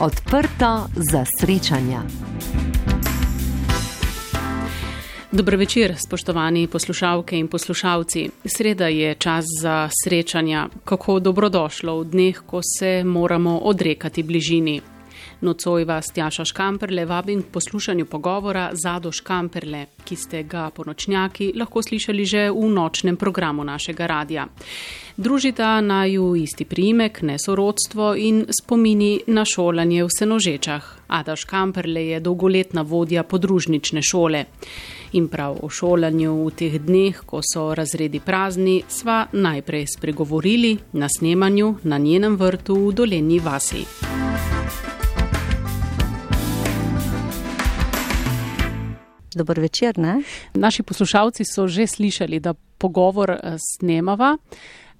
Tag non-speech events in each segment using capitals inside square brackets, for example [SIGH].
Odprto za srečanja. Dobro večer, spoštovani poslušalke in poslušalci. Sreda je čas za srečanja, kako dobrodošlo v dneh, ko se moramo odrekati bližini. Nocoj vas Tjaša Škamperle vabim k poslušanju pogovora Zado Škamperle, ki ste ga po nočnjaki lahko slišali že v nočnem programu našega radia. Družita naju isti primek, nesorodstvo in spomini na šolanje v Senožečah. Ada Škamperle je dolgoletna vodja podružnične šole. In prav o šolanju v teh dneh, ko so razredi prazni, sva najprej spregovorili na snemanju na njenem vrtu v Dolenji vasi. Dober večer. Ne? Naši poslušalci so že slišali, da pogovor eh, snemava,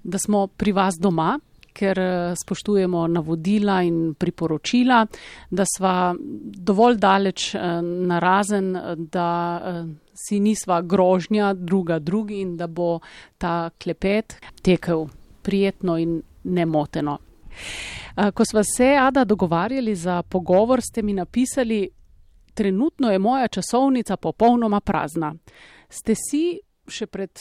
da smo pri vas doma, ker eh, spoštujemo navodila in priporočila, da sva dovolj daleč eh, narazen, da si nisva grožnja druga drugi in da bo ta klepet tekel prijetno in nemoteno. Ko sva se, Ada, dogovarjali za pogovor, ste mi napisali, trenutno je moja časovnica popolnoma prazna. Ste si še pred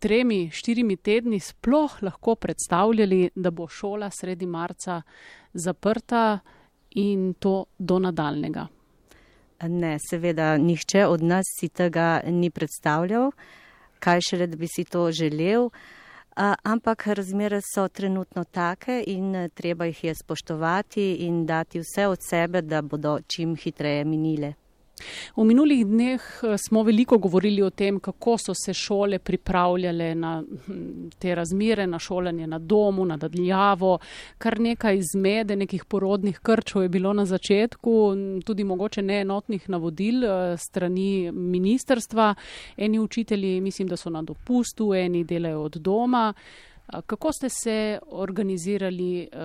tremi, štirimi tedni sploh lahko predstavljali, da bo šola sredi marca zaprta in to do nadaljnega? Ne, seveda, nihče od nas si tega ni predstavljal, kaj šele, da bi si to želel ampak razmere so trenutno take in eh, treba jih je spoštovati in dati vse od sebe, da bodo čim hitreje minile. V minulih dneh eh, smo veliko govorili o tem, kako so se šole pripravljale na hm, te razmere, na šolanje na domu, na daljavo. Kar nekaj zmede, nekih porodnih krčov je bilo na začetku, tudi mogoče neenotnih navodil eh, strani ministerstva. Eni učitelji, mislim, da so na dopustu, eni delajo od doma. Kako ste se organizirali uh,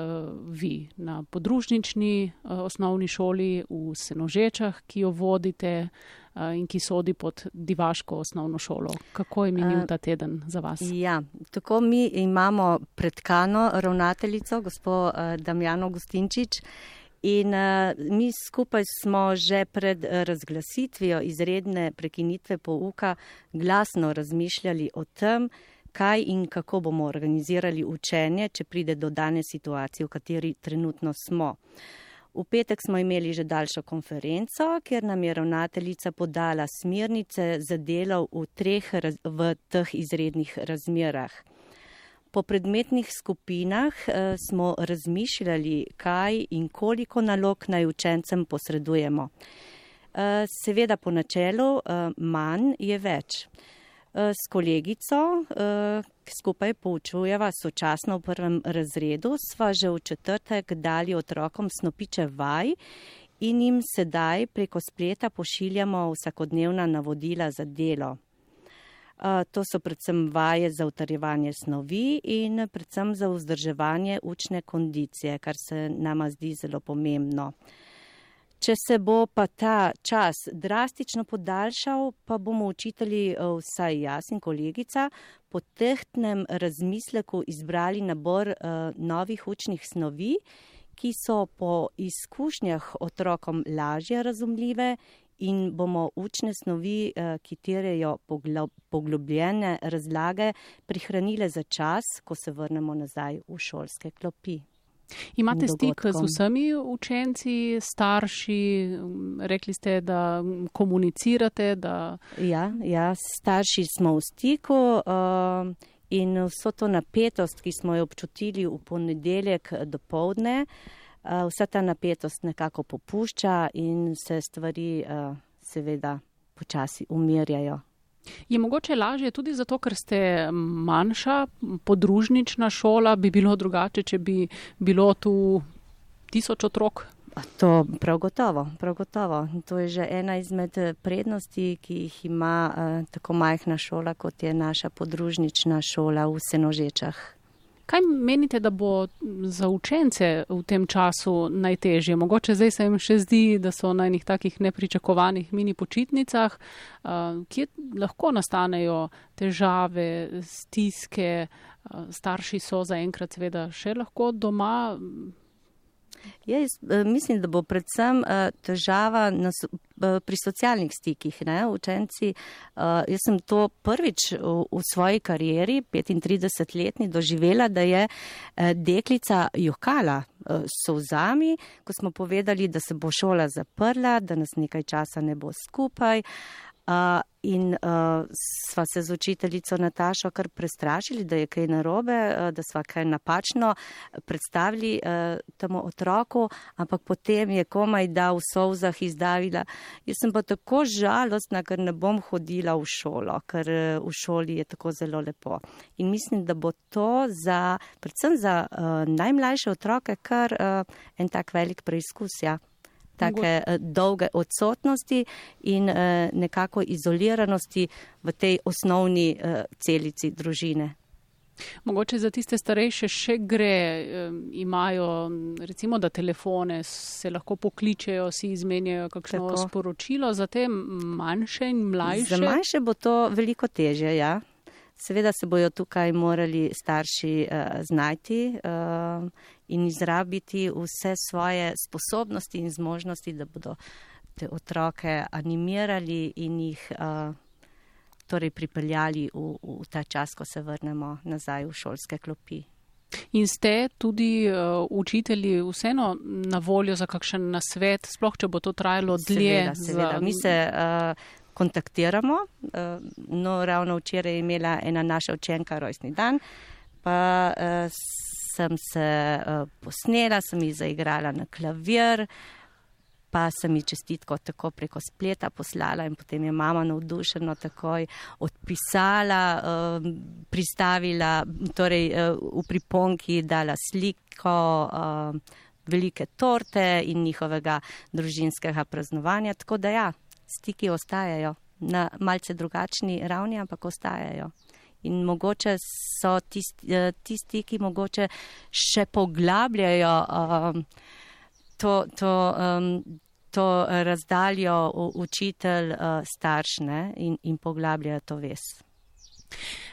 vi na podružnični uh, osnovni šoli v Senožečah, ki jo vodite uh, in ki sodi pod Divaško osnovno šolo? Kako je minil ta teden za vas? Ja, tako mi imamo predkano ravnateljico, gospod uh, Damjano Gustinčič. In uh, mi skupaj smo že pred razglasitvijo izredne prekinitve pouka glasno razmišljali o tem, kaj in kako bomo organizirali učenje, če pride do dane situacije, v kateri trenutno smo. V petek smo imeli že daljšo konferenco, kjer nam je ravnateljica podala smernice za delo v, treh, v teh izrednih razmerah. Po predmetnih skupinah eh, smo razmišljali, kaj in koliko nalog naj učencem posredujemo. Eh, seveda po načelu eh, manj je več. Eh, s kolegico, eh, ki skupaj poučujeva sočasno v prvem razredu, sva že v četrtek dali otrokom snopiče vaj in jim sedaj preko spleta pošiljamo vsakodnevna navodila za delo. Eh, to so predvsem vaje za utrjevanje snovi in predvsem za vzdrževanje učne kondicije, kar se nama zdi zelo pomembno. Če se bo pa ta čas drastično podaljšal, pa bomo učitelji, eh, vsaj jaz in kolegica, po tehtnem razmisleku izbrali nabor uh, novih učnih snovi, ki so po izkušnjah otrokom lažje razumljive in bomo učne snovi, uh, ki terejo poglobljene razlage, prihranile za čas, ko se vrnemo nazaj v šolske klopi. Imate stik z vsemi učenci, starši, rekli ste, da komunicirate? Da... Ja, ja, starši smo v stiku uh, in vso to napetost, ki smo jo občutili v ponedeljek do povdne, uh, vsa ta napetost nekako popušča in se stvari uh, seveda počasi umirjajo. Je mogoče lažje tudi zato, ker ste manjša, podružnična šola, bi bilo drugače, če bi bilo tu tisoč otrok? To prav gotovo, prav gotovo. To je že ena izmed prednosti, ki jih ima uh, tako majhna šola, kot je naša podružnična šola v Senožečah. Kaj menite, da bo za učence v tem času najtežje? Mogoče zdaj se jim še zdi, da so na enih takih nepričakovanih mini počitnicah, kjer lahko nastanejo težave, stiske, starši so zaenkrat seveda še lahko doma. Jaz eh, mislim, da bo predvsem uh, težava na, uh, pri socialnih stikih. Ne? Učenci, jaz sem to prvič v, v svoji karieri, 35-letni, doživela, da je deklica jokala uh, solzami, ko smo povedali, da se bo šola zaprla, da nas nekaj časa ne bo skupaj. In uh, sva se z učiteljico Natašo kar prestrašili, da je kaj narobe, uh, da sva kaj napačno predstavili uh, temu otroku, ampak potem je komaj da v solzah izdavila. Jaz sem pa tako žalostna, ker ne bom hodila v šolo, ker uh, v šoli je tako zelo lepo. In mislim, da bo to za, predvsem za uh, najmlajše otroke, kar uh, en tak velik preizkus. Ja take uh, dolge odsotnosti in uh, nekako izoliranosti v tej osnovni uh, celici družine. Mogoče za tiste starejše še gre, imajo recimo, da telefone se lahko pokličejo, si izmenjajo kakšno Tako. sporočilo, za te manjše in mlajše. Za manjše bo to veliko teže, ja. Seveda se bojo tukaj morali starši uh, znajti uh, in izrabiti vse svoje sposobnosti in zmožnosti, da bodo te otroke animirali in jih uh, torej pripeljali v, v ta čas, ko se vrnemo nazaj v šolske klopi. In ste tudi uh, učitelji vseeno na voljo za kakšen nasvet, sploh če bo to trajalo dlje? Seveda, seveda. Mi se uh, kontaktiramo. Eh, no, ravno včeraj je imela ena naša učenka rojstni dan, pa eh, sem se eh, posnela, sem ji zaigrala na klavir, pa sem ji čestitko tako preko spleta poslala in potem je mama navdušeno takoj odpisala, pristavila, torej v priponki dala sliko velike torte in njihovega družinskega praznovanja, tako da ja stiki ostajajo na malce drugačni ravni, ampak ostajajo. In mogoče so tisti, eh, ki mogoče še poglabljajo um, to, to, um, to razdaljo učitelj uh, staršne in, in poglabljajo to ves.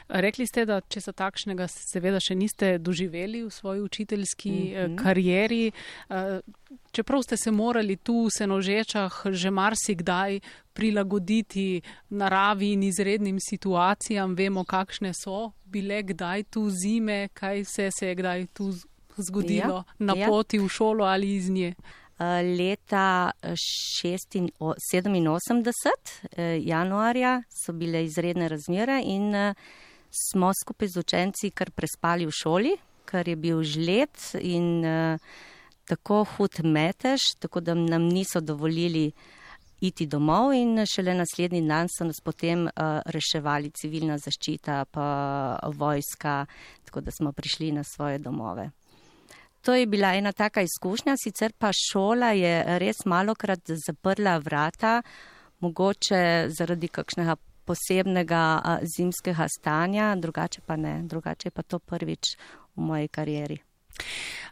Rekli ste, da če so takšnega, seveda še niste doživeli v svoji učiteljski mm -hmm. karieri. Eh, čeprav ste se morali tu v senožečah že marsikdaj prilagoditi naravi in izrednim situacijam, vemo, kakšne so bile kdaj tu zime, kaj vse se je kdaj tu zgodilo ja, na ja. poti v šolo ali iz nje. Leta 87, januarja, so bile izredne razmere in smo skupaj z učenci kar prespali v šoli, ker je bil žled in tako hud metež, tako da nam niso dovolili iti domov in šele naslednji dan so nas potem uh, reševali civilna zaščita pa vojska, tako da smo prišli na svoje domove. To je bila ena taka izkušnja, sicer pa šola je res malokrat zaprla vrata, mogoče zaradi kakšnega posebnega zimskega stanja, drugače pa ne, drugače pa to prvič v moji karieri.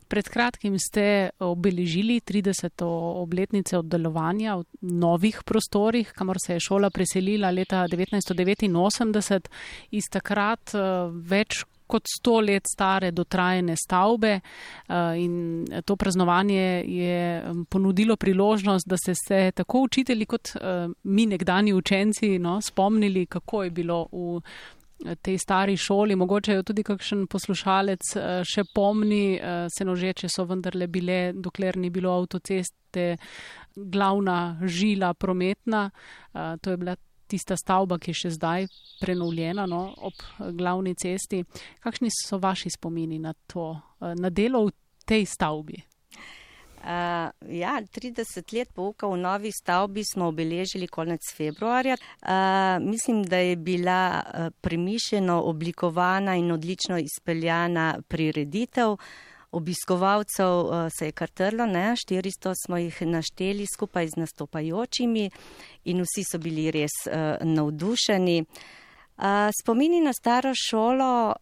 Pred kratkim ste obeležili 30. obletnice oddelovanja v novih prostorih, kamor se je šola preselila leta 1989. Iz takrat več kot sto let stare dotrajene stavbe eh, in to praznovanje je ponudilo priložnost, da se se tako učitelji kot eh, mi nekdani učenci no, spomnili, kako je bilo v eh, tej stari šoli. Mogoče jo tudi kakšen poslušalec še pomni, se nožeče so vendarle bile, dokler ni bilo avtoceste, glavna žila prometna. To je bila tista stavba, ki je še zdaj prenovljena no, ob glavni cesti. Kakšni so vaši spomini na to, eh, na delo v tej stavbi? Uh, ja, 30 let pouka v novi stavbi smo obeležili konec februarja. Uh, mislim, da je bila uh, premišljeno oblikovana in odlično izpeljana prireditev. Uh, obiskovalcev uh, se je kar trlo, ne? 400 smo jih našteli skupaj z nastopajočimi in vsi so bili res uh, navdušeni. Spomini na staro šolo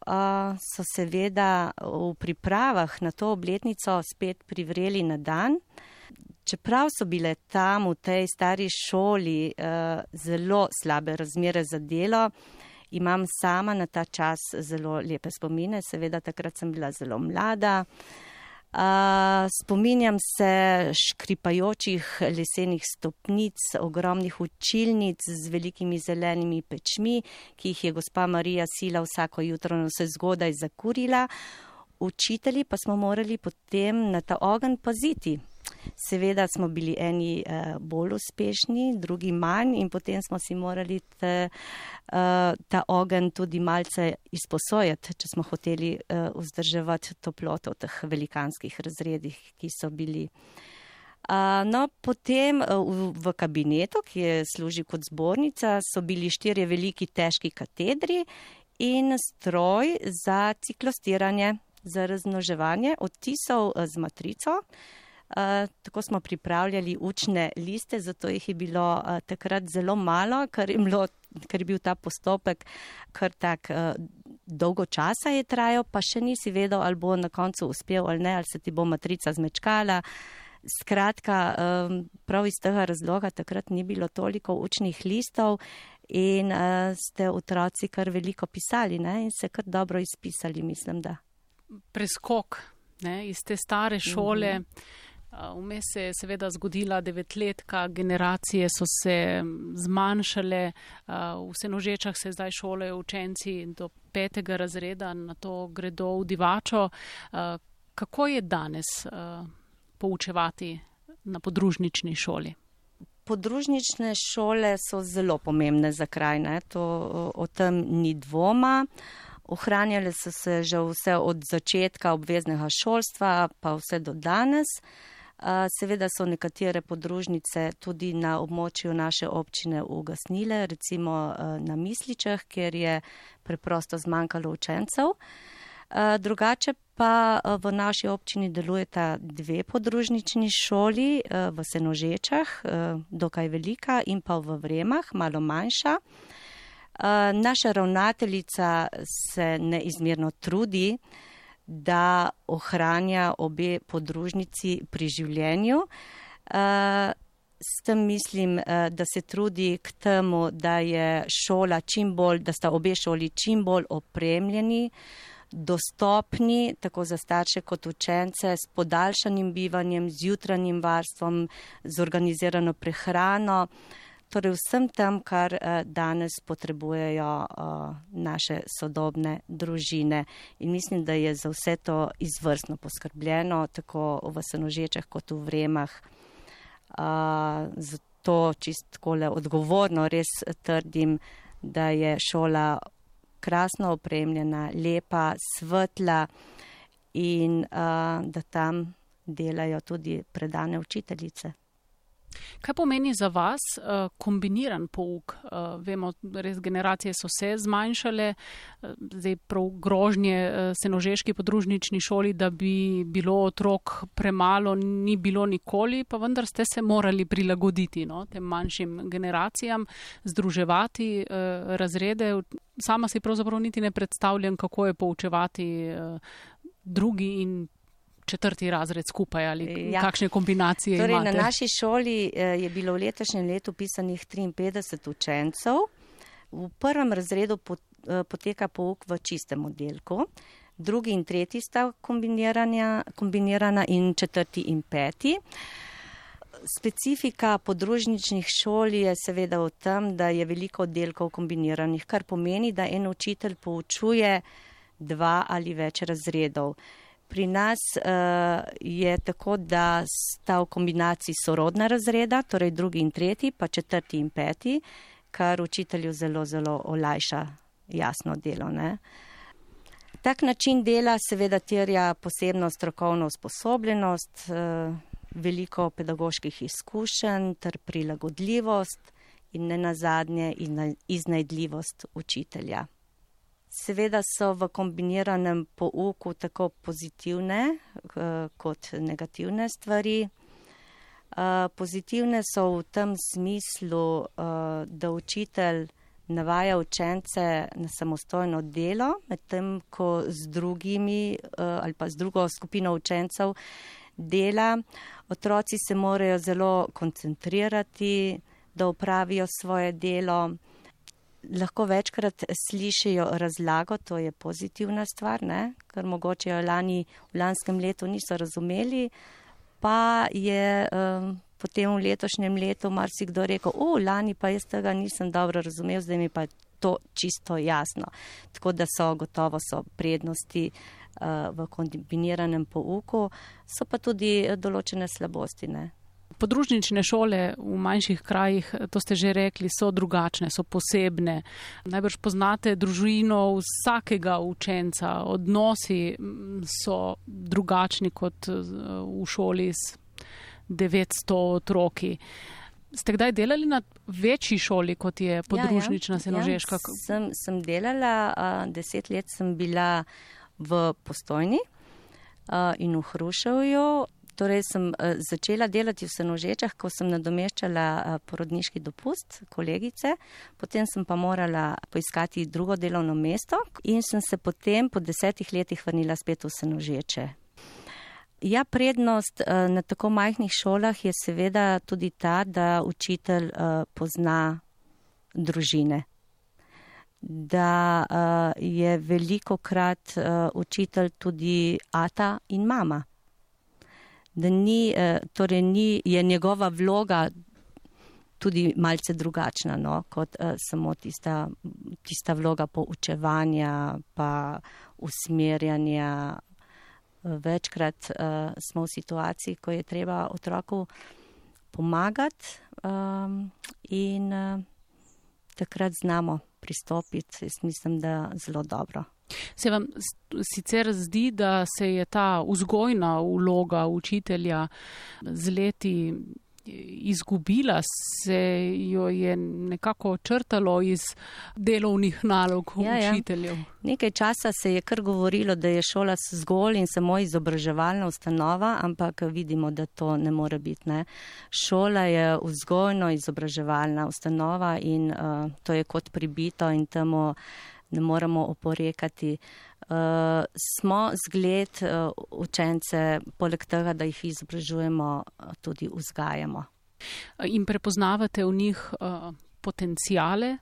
so seveda v pripravah na to obletnico spet privreli na dan. Čeprav so bile tam v tej stari šoli uh, zelo slabe razmere za delo, imam sama na ta čas zelo lepe spomine. Seveda takrat sem bila zelo mlada. Spominjam se škripajočih lesenih stopnic, ogromnih učilnic z velikimi zelenimi pečmi, ki jih je gospa Marija Sila vsako jutro na vse zgodaj zakurila. Učitelji pa smo morali potem na ta ogen paziti. Seveda smo bili eni uh, bolj uspešni, drugi manj in potem smo si morali te, uh, ta ogen tudi malce izposojati, če smo hoteli uh, vzdrževati toploto v teh velikanskih razredih, ki so bili. Uh, no, potem v, v kabinetu, ki je služil kot zbornica, so bili štirje veliki težki katedri in stroj za ciklostiranje, za raznoževanje odtisov z matrico. Uh, Eh, tako smo pripravljali učne liste, zato jih je bilo uh, takrat zelo malo, ker je, bilo, ker je bil ta postopek kar tak uh, dolgo časa je trajal, pa še nisi vedel, ali bo na koncu uspel ali ne, ali se ti bo matrica zmečkala. Skratka, prav iz tega razloga takrat ni bilo toliko učnih listov in ste otroci kar veliko pisali ne? in se kar dobro izpisali, mislim, da. Preskok ne, iz te stare šole. Mm -hmm. Vmes se je seveda zgodila devetletka, generacije so se zmanjšale, v senožečah se zdaj šolejo učenci do petega razreda, na to gredo v divačo. Kako je danes poučevati na podružnični šoli? Podružnične šole so zelo pomembne za kraj, ne? to o tem ni dvoma. Ohranjale so se že vse od začetka obveznega šolstva pa vse do danes. Seveda so nekatere podružnice tudi na območju naše občine ugasnile, recimo na Misličah, kjer je preprosto zmanjkalo učencev. Drugače pa v naši občini delujeta dve podružnični šoli v Senožečah, dokaj velika, in pa v Vremah, malo manjša. Naša ravnateljica se neizmerno trudi, da ohranja obe podružnici pri življenju. Eh, s tem mislim, eh, da se trudi k temu, da je šola čim bolj, da sta obe šoli čim bolj opremljeni, dostopni tako za starše kot učence s podaljšanim bivanjem, z jutranjim varstvom, z organizirano prehrano torej vsem tem, kar uh, danes potrebujejo uh, naše sodobne družine. In mislim, da je za vse to izvrstno poskrbljeno, tako v Senožečah kot v Vremah. Uh, zato čist takole odgovorno res trdim, da je šola krasno opremljena, lepa, svetla in da tam delajo tudi predane učiteljice. Kaj pomeni za vas uh, kombiniran pouk? Uh, vemo, res generacije so se zmanjšale, uh, zdaj prav grožnje senožeški podružnični šoli, da bi bilo otrok premalo, ni bilo nikoli, pa vendar ste se morali prilagoditi no, tem manjšim generacijam, združevati razrede. Sama si pravzaprav niti ne predstavljam, kako je poučevati drugi in četrti razred skupaj ali ja. kakšne kombinacije torej, imate? Na naši šoli eh, je bilo v letošnjem letu pisanih 53 učencev. V prvem razredu eh, poteka pouk v čistem oddelku, drugi in tretji sta kombinirana in četrti in peti. Specifika podružničnih šol je seveda v tem, da je veliko oddelkov kombiniranih, kar pomeni, da en učitelj poučuje dva ali več razredov. Pri nas uh, je tako, da sta v kombinaciji sorodna razreda, torej drugi in tretji, pa četrti in peti, kar učitelju zelo, zelo olajša jasno delo. Ne? Tak način dela seveda terja posebno strokovno usposobljenost, uh, veliko pedagoških izkušenj ter prilagodljivost in ne nazadnje iznajdljivost učitelja. Seveda so v kombiniranem pouku tako pozitivne eh, kot negativne stvari. Eh, pozitivne so v tem smislu, eh, da učitelj navaja učence na samostojno delo, medtem ko z drugimi ali pa z drugo skupino učencev dela. Otroci se morajo zelo koncentrirati, da upravijo svoje delo lahko večkrat slišijo razlago, to je pozitivna stvar, ne? ker mogoče jo lani v lanskem letu niso razumeli, pa je um, potem v letošnjem letu marsikdo rekel, o, lani pa jaz tega nisem dobro razumel, zdaj mi pa je to čisto jasno. Tako da so gotovo so prednosti uh, v kombiniranem pouku, so pa tudi določene slabosti. Ne? Podružnične šole v manjših krajih, to ste že rekli, so drugačne, so posebne. Najbrž poznate družino vsakega učenca, odnosi so drugačni kot v šoli s 900 otroki. Ste kdaj delali na večji šoli, kot je podružnična ja, ja. Senožeška? Ja, sem, sem delala, deset let sem bila v postojni in v Hruševju. Torej sem uh, začela delati v Senožečah, ko sem nadomeščala uh, porodniški dopust kolegice, potem sem pa morala poiskati drugo delovno mesto in sem se potem po desetih letih vrnila spet v Senožeče. Ja, prednost uh, na tako majhnih šolah je seveda tudi ta, da učitelj pozna družine. Da uh, je veliko krat uh, učitelj tudi ata in mama. Da ni, uh, torej ni, je njegova vloga tudi malce drugačna, no, kot uh, samo tista, tista vloga poučevanja, pa usmerjanja večkrat uh, smo v situaciji, ko je treba otroku pomagati um, in uh, takrat znamo pristopiti, jaz mislim, da zelo dobro. Se vam sicer zdi, da se je ta vzgojna vloga učitelja z leti izgubila, se jo je nekako črtalo iz delovnih nalog ja, učiteljev. Ja. Nekaj časa se je kar govorilo, da je šola zgolj in samo izobraževalna ustanova, ampak vidimo, da to ne more biti. Ne. Šola je vzgojno izobraževalna ustanova in uh, to je kot pribito in temu ne moremo oporekati. Uh, smo zgled uh, učence, poleg tega, da jih izobražujemo, tudi vzgajamo. In prepoznavate v njih uh, potencijale,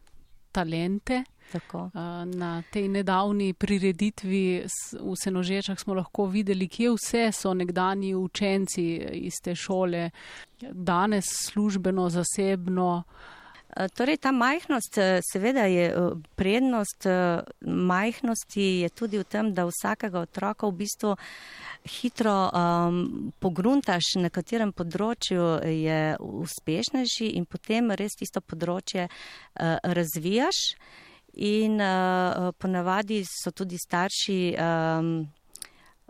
talente. Tako. Na tej nedavni prireditvi v Senožečah smo lahko videli, kje vse so nekdani učenci iz te šole, danes službeno, zasebno. Eh, torej, ta majhnost, eh, seveda je eh, prednost majhnosti je tudi v tem, da vsakega otroka v bistvu hitro um, pogruntaš, na katerem področju je uspešnejši in potem res tisto področje uh, razvijaš. In uh, ponavadi so tudi starši, um,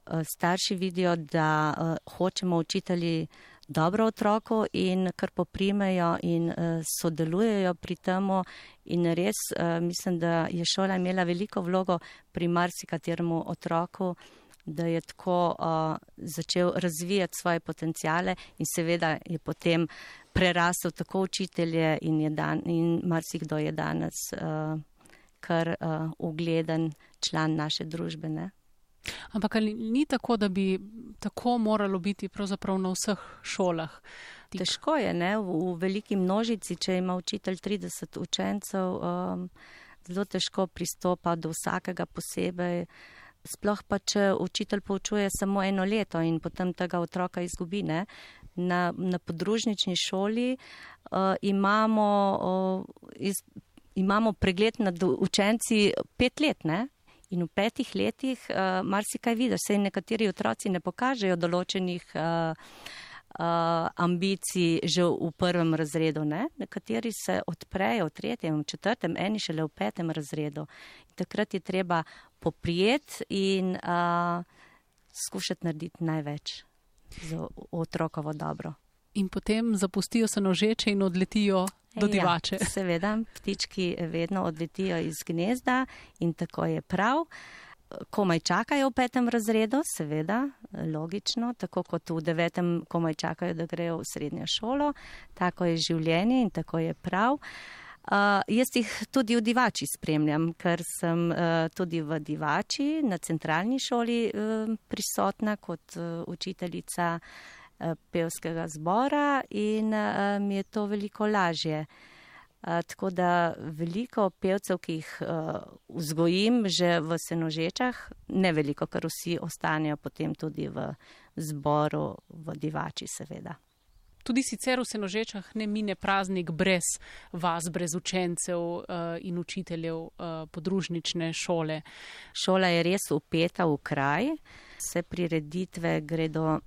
starši vidijo, da uh, hočemo učitelji dobro otroko in kar poprimejo in uh, sodelujejo pri tem. In res uh, mislim, da je šola imela veliko vlogo pri marsikateremu otroku, da je tako uh, začel razvijati svoje potencijale in seveda je potem prerasel tako učitelje in, dan, in marsikdo je danes uh, kar uh, ugleden član naše družbe. Ne? Ampak ali ni tako, da bi tako moralo biti pravzaprav na vseh šolah? Težko je, ne? V, v veliki množici, če ima učitelj 30 učencev, um, zelo težko pristopa do vsakega posebej. Sploh pa, če učitelj poučuje samo eno leto in potem tega otroka izgubi. Ne? Na, na podružnični šoli uh, imamo, uh, iz, imamo pregled nad učenci pet let. Ne? In v petih letih uh, marsikaj vidiš, sej nekateri otroci ne pokažejo določenih uh, uh, ambicij že v prvem razredu, ne? nekateri se odprejo v tretjem, v četrtem, eni šele v petem razredu. In takrat je treba poprijeti in uh, skušati narediti največ za otrokovo dobro. In potem zapustijo se nožeče in odletijo do ja, divače. Ja, seveda, ptički vedno odletijo iz gnezda in tako je prav. Komaj čakajo v petem razredu, seveda, logično, tako kot v devetem, komaj čakajo, da grejo v srednjo šolo. Tako je življenje in tako je prav. Uh, jaz jih tudi v divači spremljam, ker sem uh, tudi v divači na centralni šoli uh, prisotna kot uh, učiteljica uh, pevskega zbora in uh, mi je to veliko lažje. tako da veliko pevcev, ki jih vzgojim že v senožečah, ne veliko, ker vsi ostanejo potem tudi v zboru, v divači seveda. Tudi sicer v senožečah ne mine praznik brez vas, brez učencev uh, in učiteljev uh, podružnične šole. Šola je res upeta v kraj, vse prireditve gredo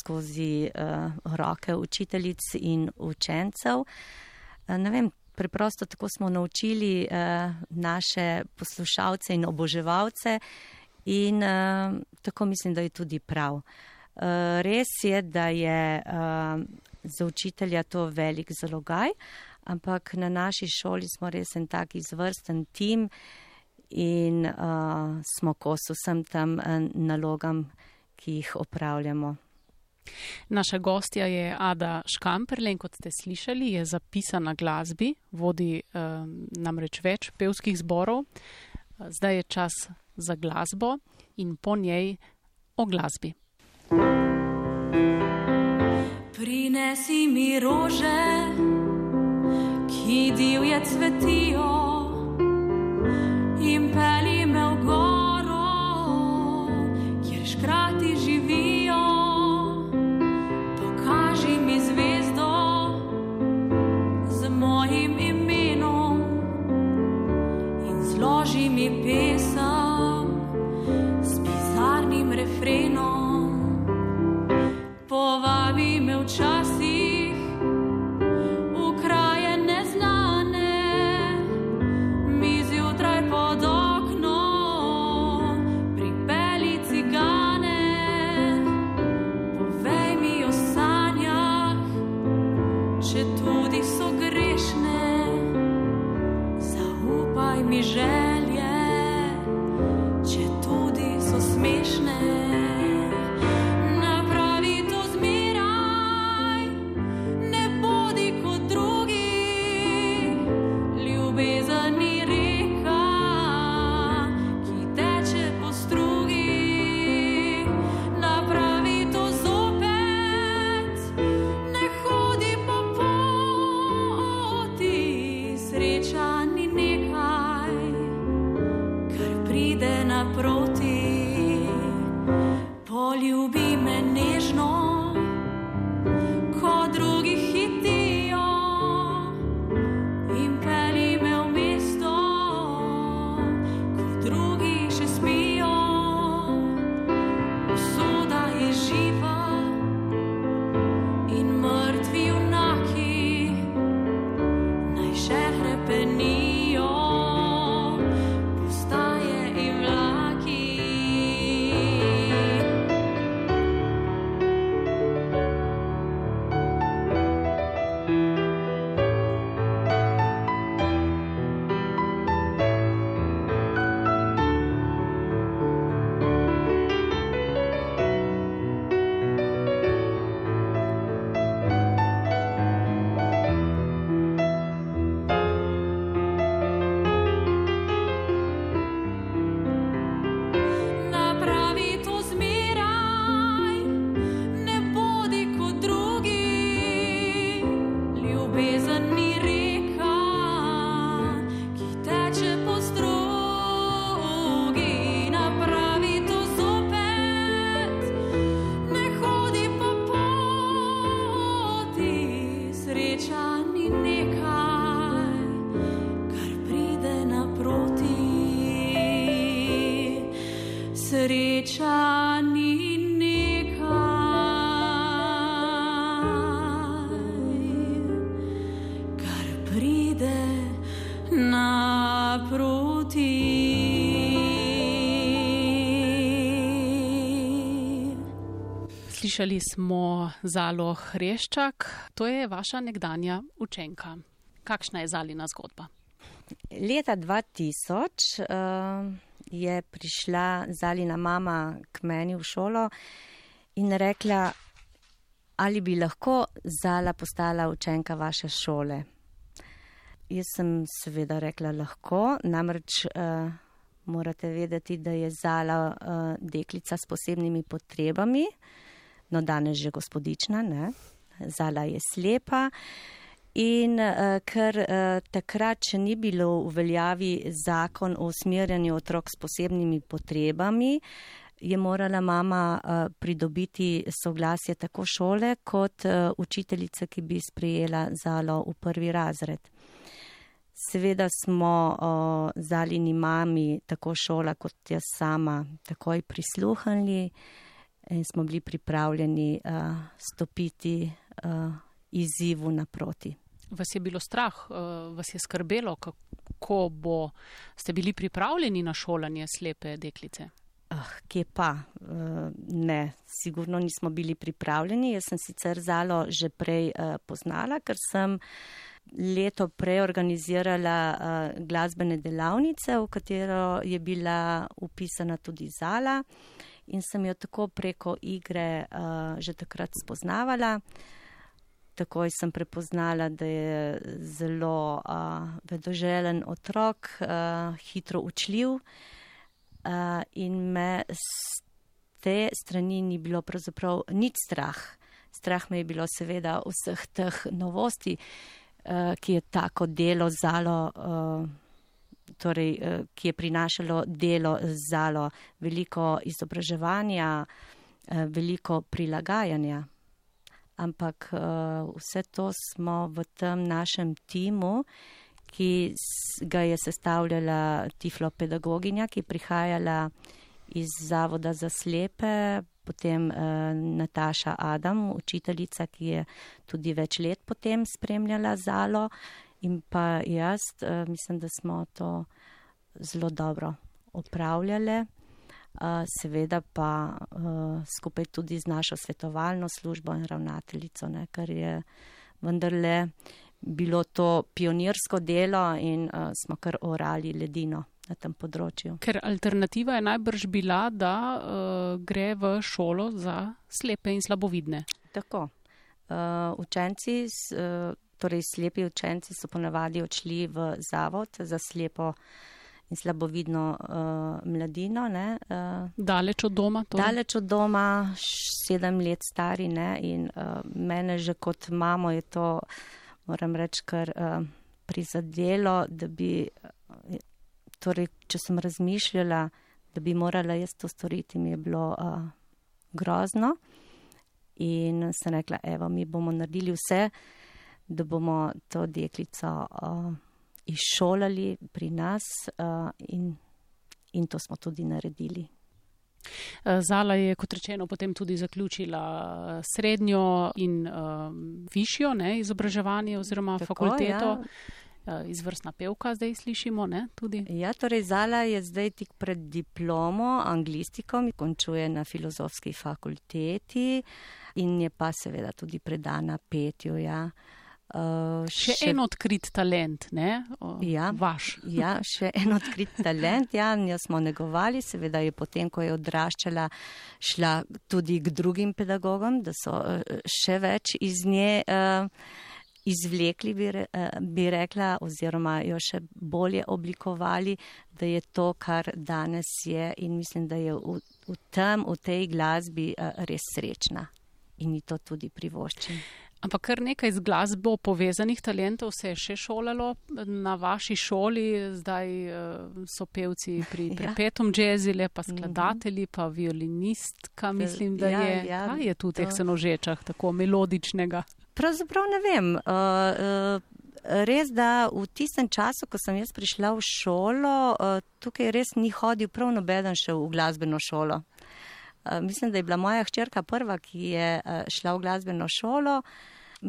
skozi uh, roke učiteljic in učencev. Uh, ne vem, preprosto tako smo naučili uh, naše poslušalce in oboževalce in uh, tako mislim, da je tudi prav. Uh, res je, da je uh, za učitelja to velik zalogaj, ampak na naši šoli smo res en tak izvrsten tim in uh, smo kos vsem tam nalogam, ki jih opravljamo. Naša gostja je Ada Škamperle in kot ste slišali, je zapisana glasbi, vodi um, namreč več pevskih zborov. Zdaj je čas za glasbo in po njej o glasbi. Prinesi mi rože, ki divje cvetijo So Slišali smo Zalo Hreščak, to je vaša nekdanja učenka. Kakšna je Zalina zgodba? Leta 2000 uh, je prišla Zalina mama k meni v šolo in rekla, ali bi lahko Zala postala učenka vaše šole. Jaz sem seveda rekla lahko, namreč uh, morate vedeti, da je Zala uh, deklica s posebnimi potrebami no danes že gospodična, ne? Zala je slepa In uh, ker uh, takrat še ni bilo v veljavi zakon o usmerjanju otrok s posebnimi potrebami, je morala mama uh, pridobiti soglasje tako šole kot uh, učiteljice, ki bi sprejela zalo v prvi razred. Seveda smo uh, zalini mami, tako šola kot jaz sama, takoj prisluhnili in smo bili pripravljeni uh, stopiti uh, izzivu naproti. Vas je bilo strah, uh, vas je skrbelo, kako bo, ste bili pripravljeni na šolanje slepe deklice? Ah, kje pa? Uh, ne, sigurno nismo bili pripravljeni. Jaz sem sicer zalo že prej uh, poznala, ker sem leto prej organizirala uh, glasbene delavnice, v katero je bila upisana tudi zala in sem jo tako preko igre uh, že takrat spoznavala. Takoj sem prepoznala, da je zelo uh, vedoželen otrok, uh, hitro učljiv uh, in me z te strani ni bilo pravzaprav nič strah. Strah me je bilo seveda vseh teh novosti, uh, ki je tako delo zalo. Uh, Torej, ki je prinašalo delo zalo, veliko izobraževanja, veliko prilagajanja. Ampak uh, vse to smo v tem našem timu, ki ga je sestavljala tiflopedagoginja, ki je prihajala iz Zavoda za slepe, potem Nataša Adam, učiteljica, ki je tudi več let potem spremljala zalo in pa jaz, uh, mislim, da smo to zelo dobro opravljale seveda pa skupaj tudi z našo svetovalno službo in ravnateljico, ne, ker je vendarle bilo to pionirsko delo in smo kar orali ledino na tem področju. Ker alternativa je najbrž bila, da uh, gre v šolo za slepe in slabovidne. Tako. Uh, učenci, uh, torej slepi učenci so ponavadi odšli v zavod za slepo in slabovidno uh, mladino. Ne, uh, daleč od doma? Torej? Daleč od doma, sedem let stari ne, in uh, mene že kot mamo je to, moram reči, kar uh, prizadelo, da bi, uh, torej, če sem razmišljala, da bi morala jaz to storiti, mi je bilo uh, grozno. In sem rekla, evo, mi bomo naredili vse, da bomo to deklico. Uh, izšolali pri nas uh, in, in to smo tudi naredili. Zala je, kot rečeno, potem tudi zaključila srednjo in um, višjo ne, izobraževanje oziroma Tako, fakulteto. Ja. Izvrstna pevka zdaj slišimo, ne, tudi. Ja, torej Zala je zdaj tik pred diplomo anglistikom, končuje na filozofski fakulteti in je pa seveda tudi predana petju, ja. Uh, Uh, še, še en odkrit talent, ne? O, ja, vaš. [LAUGHS] Ja, še en odkrit talent. Ja, njo smo negovali, seveda je potem, ko je odraščala, šla tudi k drugim pedagogom, da so uh, še več iz nje uh, izvlekli, bi, re, uh, bi rekla, oziroma jo še bolje oblikovali, da je to, kar danes je in mislim, da je v, v tem, v tej glasbi uh, res srečna. In ji to tudi privoščim. Ampak kar nekaj z glasbo povezanih talentov se je še šolalo na vaši šoli, zdaj uh, so pevci pri ja. prepetom jazzile, pa mhm. skladatelji, pa violinistka, mislim, da ja, je. Ja, Kaj je tu v teh senožečah tako melodičnega? Pravzaprav ne vem. Uh, uh, Res, da v tistem času, ko sem jaz prišla v šolo, tukaj res ni hodil prav nobeden še v glasbeno šolo. Mislim, da je bila moja hčerka prva, ki je šla v glasbeno šolo.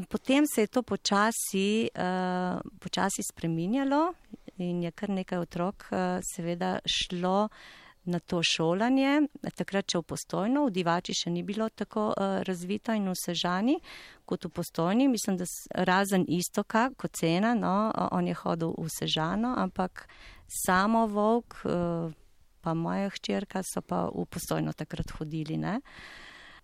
Potem se je to počasi, uh, počasi spreminjalo in je kar nekaj otrok uh, seveda šlo na to šolanje. Takrat, če v postojno, v divači še ni bilo tako uh, razvito in vsežani kot v postojni. Mislim, da razen istoka kot cena, no, on je hodil vsežano, ampak samo volk, uh, pa moja hčerka so pa v postojno takrat hodili. Ne.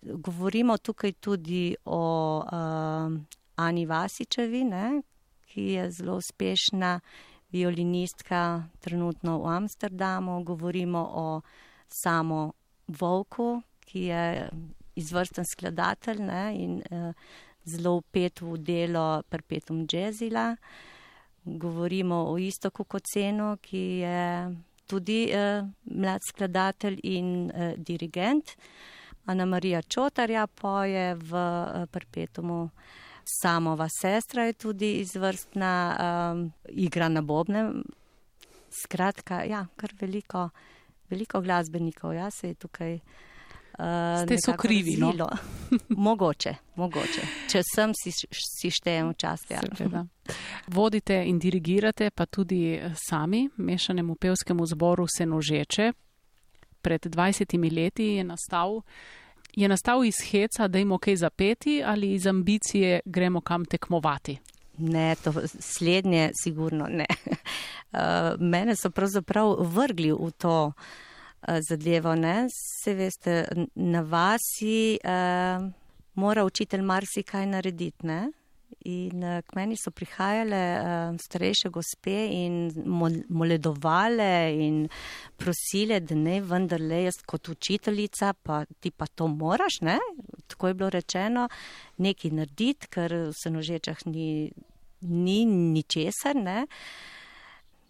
Govorimo tukaj tudi o uh, Ani Vasičevi, ne, ki je zelo uspešna violinistka trenutno v Amsterdamu. Govorimo o samo Volku, ki je izvrsten skladatelj ne, in uh, zelo upet v delo Perpetuum Jazzila. Govorimo o Istoku Kocenu, ki je tudi eh, mlad skladatelj in eh, dirigent. Ana Marija Čotarja poje v eh, Perpetumu. Samova sestra je tudi izvrstna, um, igra na bobne. Skratka, ja, kar veliko, veliko glasbenikov, ja, se je tukaj. Uh, Ste so krivi, no? [LAUGHS] mogoče, mogoče. Če sem, si, si štejem včasih. Ja. Vodite in dirigirate pa tudi sami mešanemu pevskemu zboru Senožeče. Pred 20 leti je nastal, je nastal iz heca, da imamo kaj zapeti ali iz ambicije gremo kam tekmovati. Ne, to slednje sigurno ne. Uh, [LAUGHS] mene so pravzaprav vrgli v to. Eh, zadevo. Ne? Se veste, na vasi uh, mora učitelj marsikaj narediti. Ne? In uh, k meni so prihajale uh, starejše gospe in moledovale in prosile, da ne vendarle jaz kot učiteljica, pa ti pa to moraš, ne? tako je bilo rečeno, nekaj narediti, ker v senožečah ni, ni ničesar. Ne?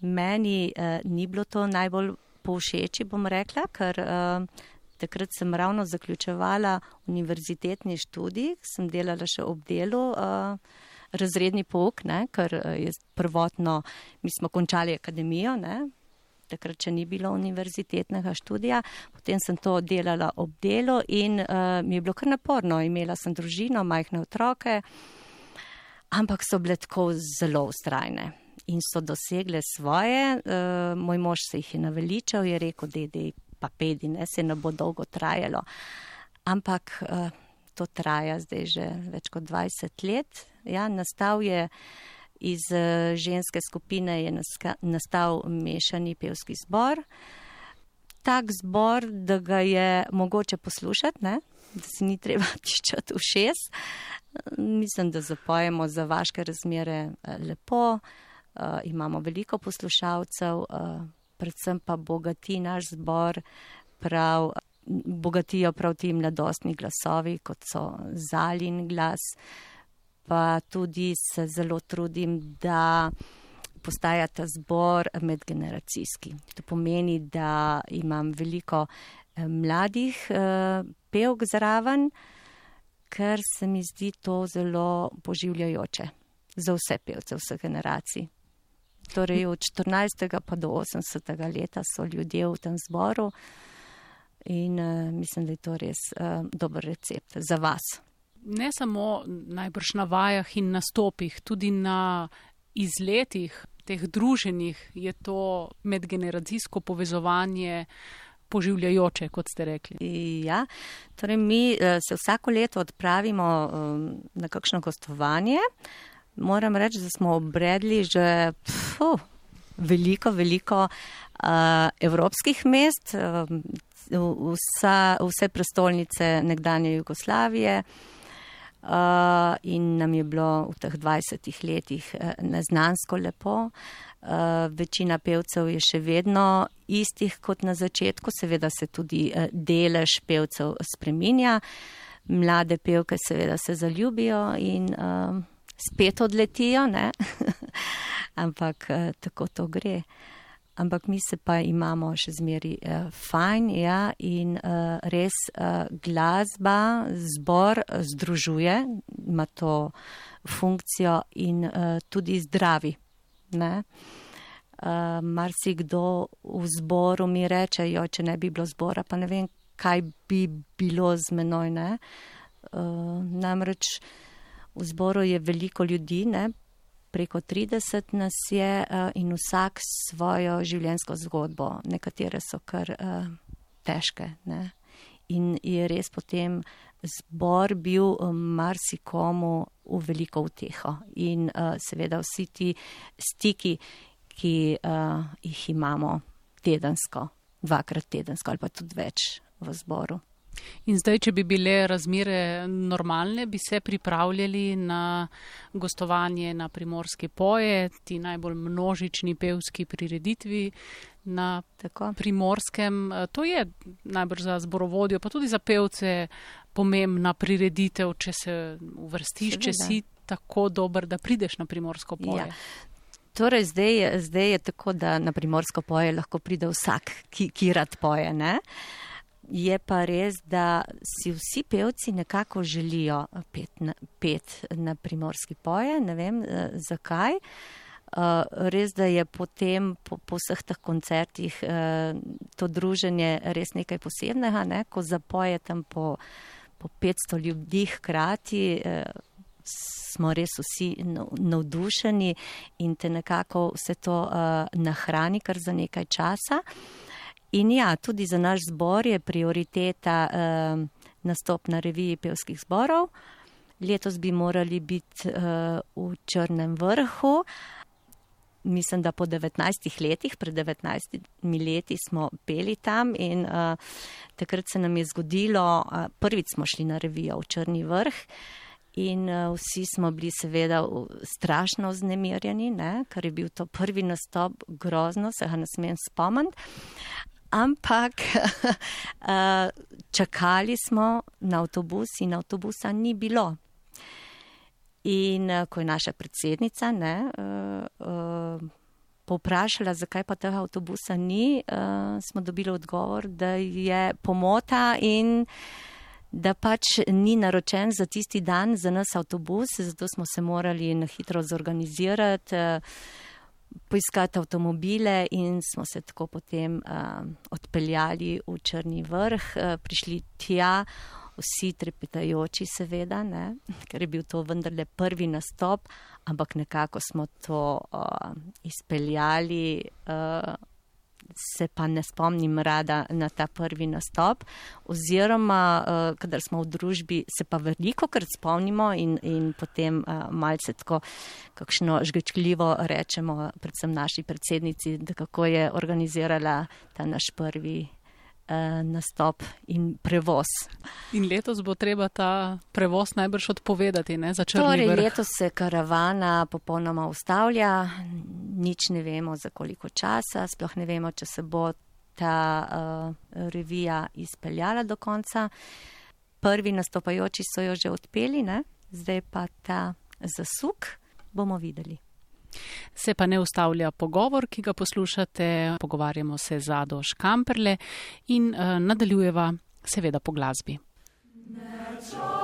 Meni uh, ni bilo to najbolj povšeči, bom rekla, ker uh, takrat sem ravno zaključevala univerzitetni študij, sem delala še ob delu. Uh, Razredni pouk, ne, ker je prvotno, mi smo končali akademijo, ne, takrat, če ni bilo univerzitetnega študija, potem sem to delala ob delu in uh, mi je bilo kar naporno. Imela sem družino, majhne otroke, ampak so bile tako zelo ustrajne in so dosegle svoje. Uh, moj mož se jih je naveličal, je rekel, da je pa pedi, ne se ne bo dolgo trajalo. Ampak uh, to traja zdaj že več kot 20 let. Ja, nastal je iz uh, ženske skupine, je nastal mešani pevski zbor. Tak zbor, da ga je mogoče poslušati, ne? da si ni treba [LAUGHS] tiščati v šest. Mislim, da zapojemo za vaše razmere lepo. Uh, imamo veliko poslušalcev, uh, predvsem pa bogati naš zbor, prav, bogatijo prav ti mladostni glasovi, kot so Zalin glas. Pa tudi se zelo trudim, da postaja ta zbor medgeneracijski. To pomeni, da imam veliko eh, mladih uh, pevk zraven, ker se mi zdi to zelo poživljajoče za vse pevce, vse generacije. Torej, od 14. pa do 80. leta so ljudje v tem zboru in uh, mislim, da je to res uh, dober recept za vas. Ne samo najbrž na vajah in nastopih, tudi na izletih teh druženih je to medgeneracijsko povezovanje poživljajoče, kot ste rekli. Ja, torej mi uh, se vsako leto odpravimo um, na kakšno gostovanje. Moram reči, da smo obredli že pfu, veliko, veliko uh, evropskih mest, uh, vsa, vse prestolnice nekdanje Jugoslavije. Uh, in nam je bilo v teh 20 letih uh, neznansko lepo. Uh, večina pevcev je še vedno istih kot na začetku, seveda se tudi uh, delež pevcev spreminja. Mlade pevke seveda se zaljubijo in uh, spet odletijo, [LAUGHS] ampak eh, tako to gre. Ampak mi se pa imamo še zmeri eh, fajn ja, in eh, res eh, glasba, zbor eh, združuje, ima to funkcijo in eh, tudi zdravi. Ne? Uh, Mar si kdo v zboru mi reče, jo, če ne bi bilo zbora, pa ne vem, kaj bi bilo z menoj. Uh, namreč V zboru je veliko ljudi, ne? Preko 30 nas je uh, in vsak svojo življenjsko zgodbo. Nekatere so kar uh, težke. Ne? In je res potem zbor bil um, marsikomu v veliko uteho. In seveda vsi ti stiki, ki jih imamo tedensko, dvakrat tedensko ali pa tudi več v zboru. In zdaj, če bi bile razmere normalne, bi se pripravljali na gostovanje na primorske poje, ti najbolj množični pevski prireditvi na Tako. primorskem. To je najbrž za zborovodjo, pa tudi za pevce pomembna prireditev, če se uvrstiš, če Seveda. si tako dober, da prideš na primorsko polje. Ja. Torej, zdaj zdaj je tako, da na primorsko poje lahko pride vsak, ki, ki rad poje. Ne? Je pa res, da si vsi pevci nekako želijo pet na, pet na primorski poje, ne vem eh, zakaj. Uh, res, da je potem po, po vseh teh koncertih uh, to druženje res nekaj posebnega, ne? ko zapoje tam po, po 500 ljudi hkrati. Uh, smo res vsi nav- navdušeni in te nekako vse to uh, nahrani kar za nekaj časa. In ja, tudi za naš zbor je prioriteta uh, nastop na reviji pevskih zborov. Letos bi morali biti uh, v Črnem vrhu. Mislim, da po 19 letih, pred 19 leti smo peli tam in uh, takrat se nam je zgodilo, uh, prvič smo šli na revijo v Črni vrh. In uh, vsi smo bili seveda strašno vznemirjeni, ne? ker je bil to prvi nastop, grozno se ga ne smem spomniti. Ampak uh, [LAUGHS] čakali smo na avtobus in avtobusa ni bilo. In uh, ko je naša predsednica ne, uh, povprašala, zakaj pa tega avtobusa ni, smo dobili odgovor, da je pomota in da pač ni naročen za tisti dan za nas avtobus, zato smo se morali na hitro zorganizirati, eh, poiskati avtomobile in smo se tako potem uh, odpeljali v Črni vrh, uh, prišli tja, vsi trepetajoči seveda, ne? [LAUGHS] ker je bil to vendarle prvi nastop, ampak nekako smo to uh, izpeljali. Uh, se pa ne spomnim rada na ta prvi nastop, oziroma, uh, kadar smo v družbi, se pa veliko krat spomnimo in, in potem uh, malce tako kakšno žgečljivo rečemo, predvsem naši predsednici, da kako je organizirala ta naš prvi uh, nastop in prevoz. In letos bo treba ta prevoz najbrž odpovedati ne, za črni Torej, vrh. letos se karavana popolnoma ustavlja, nič ne vemo za koliko časa, sploh ne vemo, če se bo ta uh, revija izpeljala do konca. Prvi nastopajoči so jo že odpeli, ne? zdaj pa ta zasuk bomo videli. Se pa ne ustavlja pogovor, ki ga poslušate. Pogovarjamo se z Ado Škamperle in uh, nadaljujeva seveda po glasbi. Sonca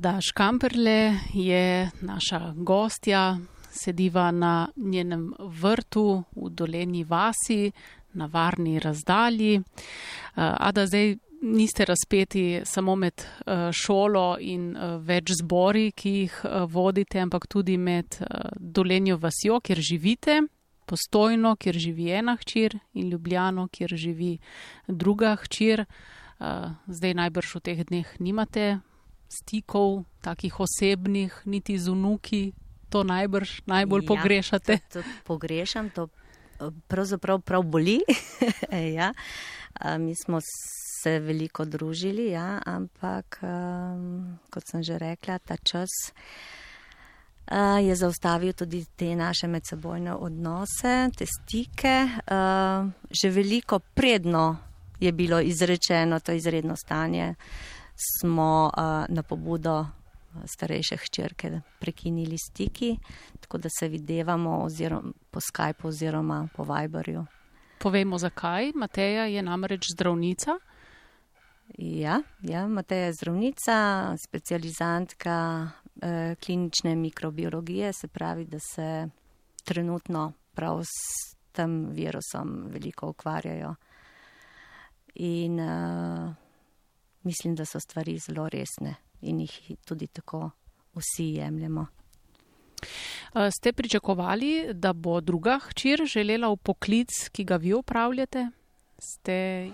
Ada Škamperle je naša gostja, sediva na njenem vrtu v doleni vasi, na varni razdalji. Uh, Ada, zdaj niste razpeti samo med uh, šolo in uh, več zbori, ki jih vodite, ampak tudi med dolenjo vasjo, kjer živite. Postojno, kjer živi ena hčer, in Ljubljano, kjer živi druga hčer. Zdaj najbrž v teh dneh nimate stikov, takih osebnih, niti z unuki, to najbrž najbolj ja, pogrešate. To, to pogrešam, to pravzaprav prav boli. [LAUGHS] ja. Mi smo se veliko družili, ja, ampak um, kot sem že rekla, ta čas uh, je zaustavil tudi te naše medsebojne odnose, te stike. Uh, že veliko predno je bilo izrečeno to izredno stanje, smo uh, na pobudo starejše hčerke prekinili stiki, tako da se videvamo oziroma po Skypeu oziroma po Viberju. Povemo zakaj. Mateja je namreč zdravnica. Ja, ja Mateja je zdravnica, specializantka eh, klinične mikrobiologije, se pravi, da se trenutno prav s tem virusom veliko ukvarjajo. In uh, mislim, da so stvari zelo resne in jih tudi tako vsi jemljemo. Ste pričakovali, da bo druga hčer želela v poklic, ki ga vi upravljate? Ste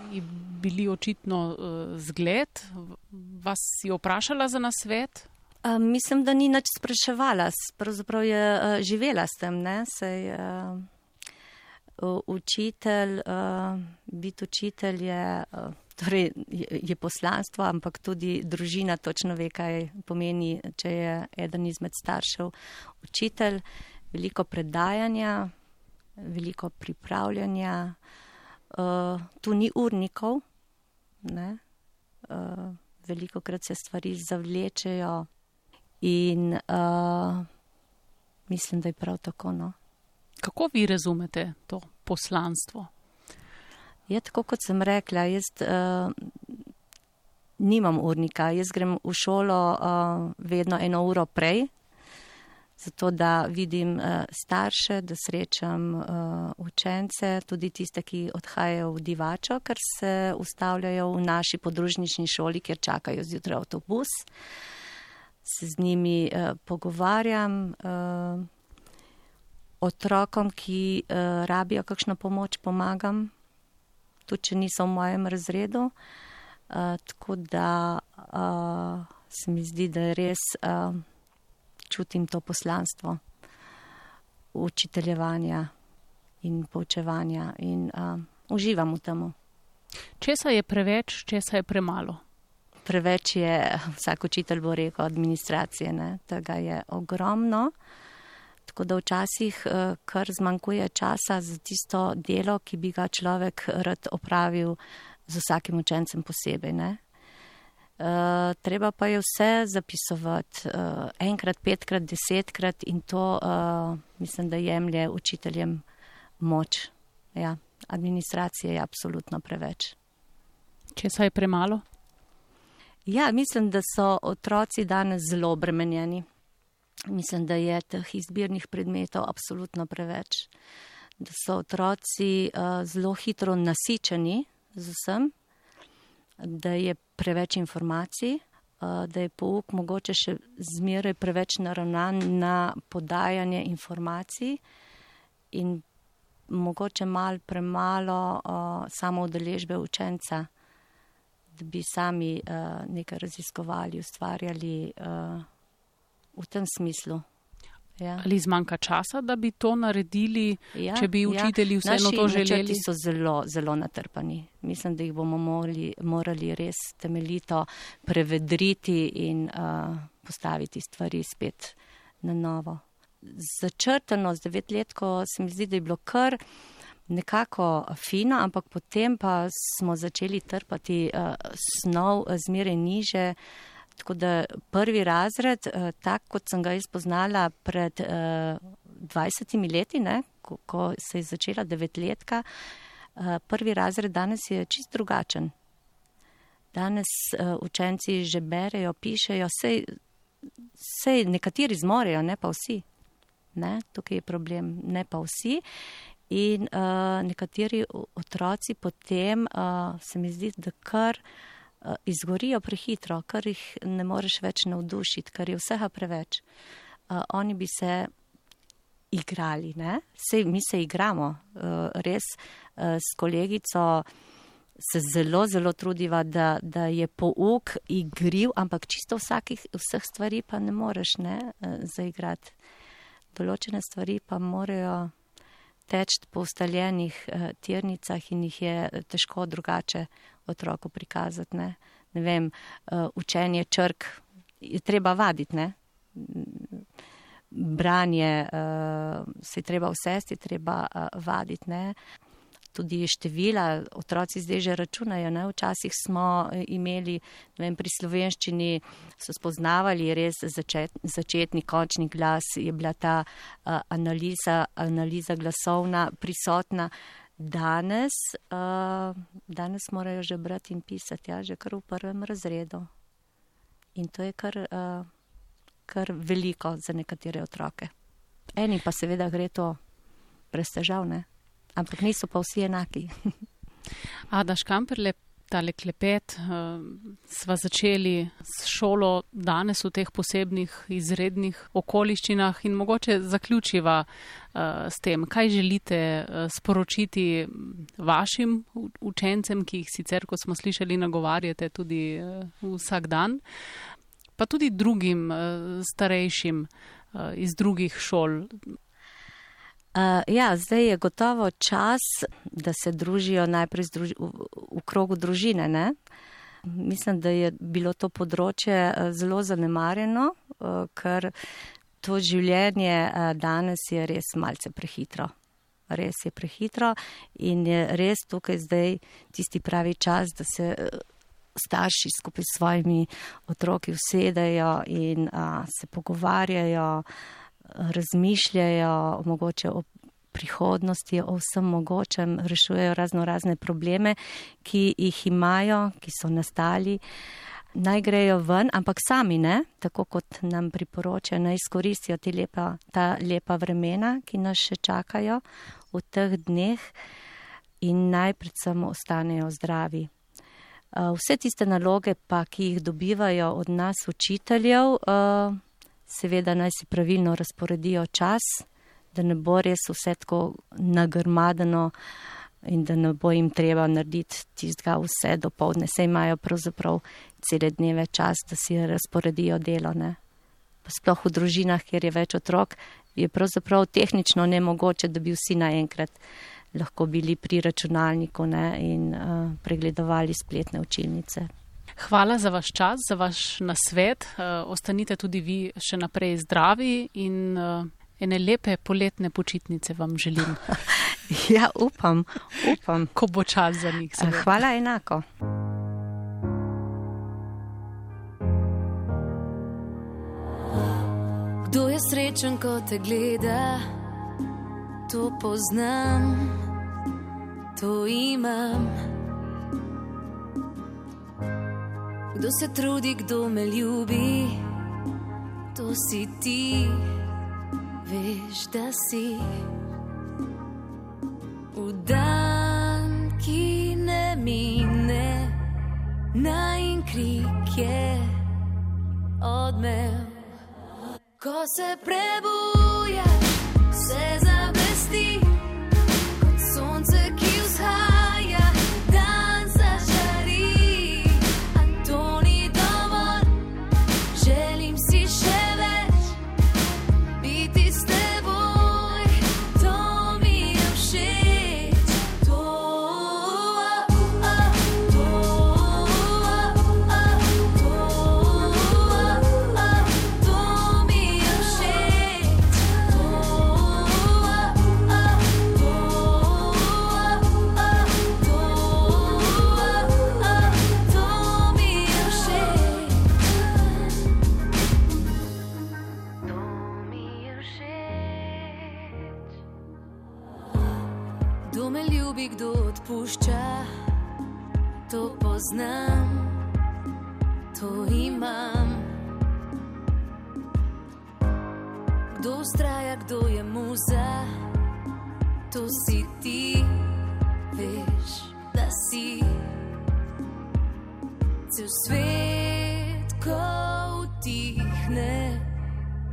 bili očitno uh, zgled? Vas je vprašala za nasvet? Uh, mislim, da ni nič spraševala. Pravzaprav je uh, živela s tem. Sej, uh, učitelj, uh, biti učitelj je. Uh, torej je poslanstvo, ampak tudi družina točno ve, kaj pomeni, če je eden izmed staršev učitelj. Veliko predajanja, veliko pripravljanja, uh, tu ni urnikov, uh, veliko krat se stvari zavlečejo in uh, mislim, da je prav tako. No. Kako vi razumete to poslanstvo? Je tako, kot sem rekla, jaz uh, nimam urnika, jaz grem v šolo uh, vedno eno uro prej, zato da vidim uh, starše, da srečam uh, učence, tudi tiste, ki odhajajo v divačo, ker se ustavljajo v naši podružnični šoli, kjer čakajo zjutraj avtobus. Se z njimi uh, pogovarjam. Uh, Otrokom, ki uh, rabijo kakšno pomoč, pomagam, tudi če niso v mojem razredu. Uh, tako da uh, se mi zdi, da res uh, čutim to poslanstvo učiteljevanja in poučevanja in uh, uživam v tem. Česa je preveč, česa je premalo? Preveč je, vsak učitelj bo rekel, administracije, ne? tega je ogromno. Uh, Tako da včasih eh, kar zmanjkuje časa za tisto delo, ki bi ga človek rad opravil z vsakim učencem posebej. Ne? Uh, treba pa je vse zapisovati uh, enkrat, petkrat, desetkrat in to uh, mislim, da jemlje učiteljem moč. Ja, administracije je absolutno preveč. Če se je premalo? Ja, mislim, da so otroci danes zelo obremenjeni. Mislim, da je teh izbirnih predmetov absolutno preveč, da so otroci uh, zelo hitro nasičeni z vsem, da je preveč informacij, uh, da je pouk mogoče še zmeraj preveč naravnan na podajanje informacij in mogoče mal premalo uh, samo udeležbe učenca, da bi sami uh, nekaj raziskovali, ustvarjali. Uh, v tem smislu. Ja. Ali zmanjka časa, da bi to naredili, ja, če bi ja. učitelji ja. vseeno to želeli? Naši so zelo, zelo natrpani. Mislim, da jih bomo morali, morali res temeljito prevedriti in uh, postaviti stvari spet na novo. Začrtano z devetletko se mi zdi, da je bilo kar nekako fino, ampak potem pa smo začeli trpati uh, snov zmeraj niže. Uh, Tako da prvi razred, eh, tak kot sem ga izpoznala pred 20 eh, leti, ne, ko, ko se je začela devetletka, eh, prvi razred danes je čist drugačen. Danes učenci že berejo, pišejo, sej sej nekateri zmorejo, ne pa vsi. Ne? Tukaj je problem, ne pa vsi. In uh, nekateri otroci potem uh, se mi zdi, da kar uh, izgorijo prehitro, kar jih ne moreš več navdušiti, ker je vsega preveč. Uh, oni bi se igrali, ne? Sej mi se igramo, uh, res s kolegico se zelo, zelo trudiva, da, da je pouk igriv, ampak čisto vsakih, vseh stvari pa ne moreš ne, eh, zaigrati. Določene stvari pa morajo teči po ustaljenih tirnicah in jih je težko drugače otroku prikazati. Ne, ne vem, uh, učenje črk je treba vaditi, ne. Branje uh, se je treba vsesti, treba uh, vaditi, ne tudi števila, otroci zdaj že računajo. Ne? Včasih smo imeli, vem, pri slovenščini so spoznavali res začet, začetni, končni glas, je bila ta uh, analiza, analiza glasovna prisotna. Danes, uh, danes morajo že brati in pisati, ja, že kar v prvem razredu. In to je kar, uh, kar veliko za nekatere otroke. Eni pa seveda gre to brez težav, ne? ampak niso pa vsi enaki. [LAUGHS] Ada Škamperle, tale klepet, uh, sva začeli s šolo danes v teh posebnih izrednih okoliščinah in mogoče zaključiva uh, s tem, kaj želite uh, sporočiti vašim učencem, ki jih sicer, kot smo slišali, nagovarjate tudi vsak dan, pa tudi drugim starejšim iz drugih šol. Uh, ja, zdaj je gotovo čas, da se družijo najprej druži, v, v krogu družine. Ne? Mislim, da je bilo to področje zelo zanemarjeno, uh, ker to življenje uh, danes je res malce prehitro. Res je prehitro in je res tukaj zdaj tisti pravi čas, da se starši skupaj s svojimi otroki usedejo in uh, se pogovarjajo razmišljajo mogoče o prihodnosti, o vsem mogočem, rešujejo razno razne probleme, ki jih imajo, ki so nastali. Naj grejo ven, ampak sami ne, tako kot nam priporočajo, naj izkoristijo lepa, ta lepa vremena, ki nas še čakajo v teh dneh in naj predvsem ostanejo zdravi. Vse tiste naloge pa, ki jih dobivajo od nas učiteljev, seveda naj si pravilno razporedijo čas, da ne bo res vse tako nagrmadeno in da ne bo jim treba narediti tistega vse do povdne. Se imajo pravzaprav cele dneve čas, da si razporedijo delo. Ne? Pa sploh v družinah, kjer je več otrok, je pravzaprav tehnično nemogoče, da bi vsi naenkrat lahko bili pri računalniku ne? in uh, pregledovali spletne učilnice. Hvala za vaš čas, za vaš nasvet. Uh, ostanite tudi vi še naprej zdravi in uh, ene lepe poletne počitnice vam želim. [LAUGHS] ja, upam, upam. Ko bo čas za njih. Seveda. Hvala enako. Kdo je srečen, ko te gleda, to poznam, to imam. Kdo se trudi, kdo me ljubi, to si ti, veš, da si. V dan, ki ne mine, naj krik je odmev. Ko se prebuja, poznam, to imam. Kdo straja, kdo je muza, to si ti, veš, da si. Cel svet, ko utihne,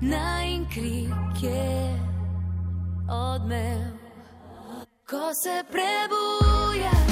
najn krik je odmev, ko se prebuja.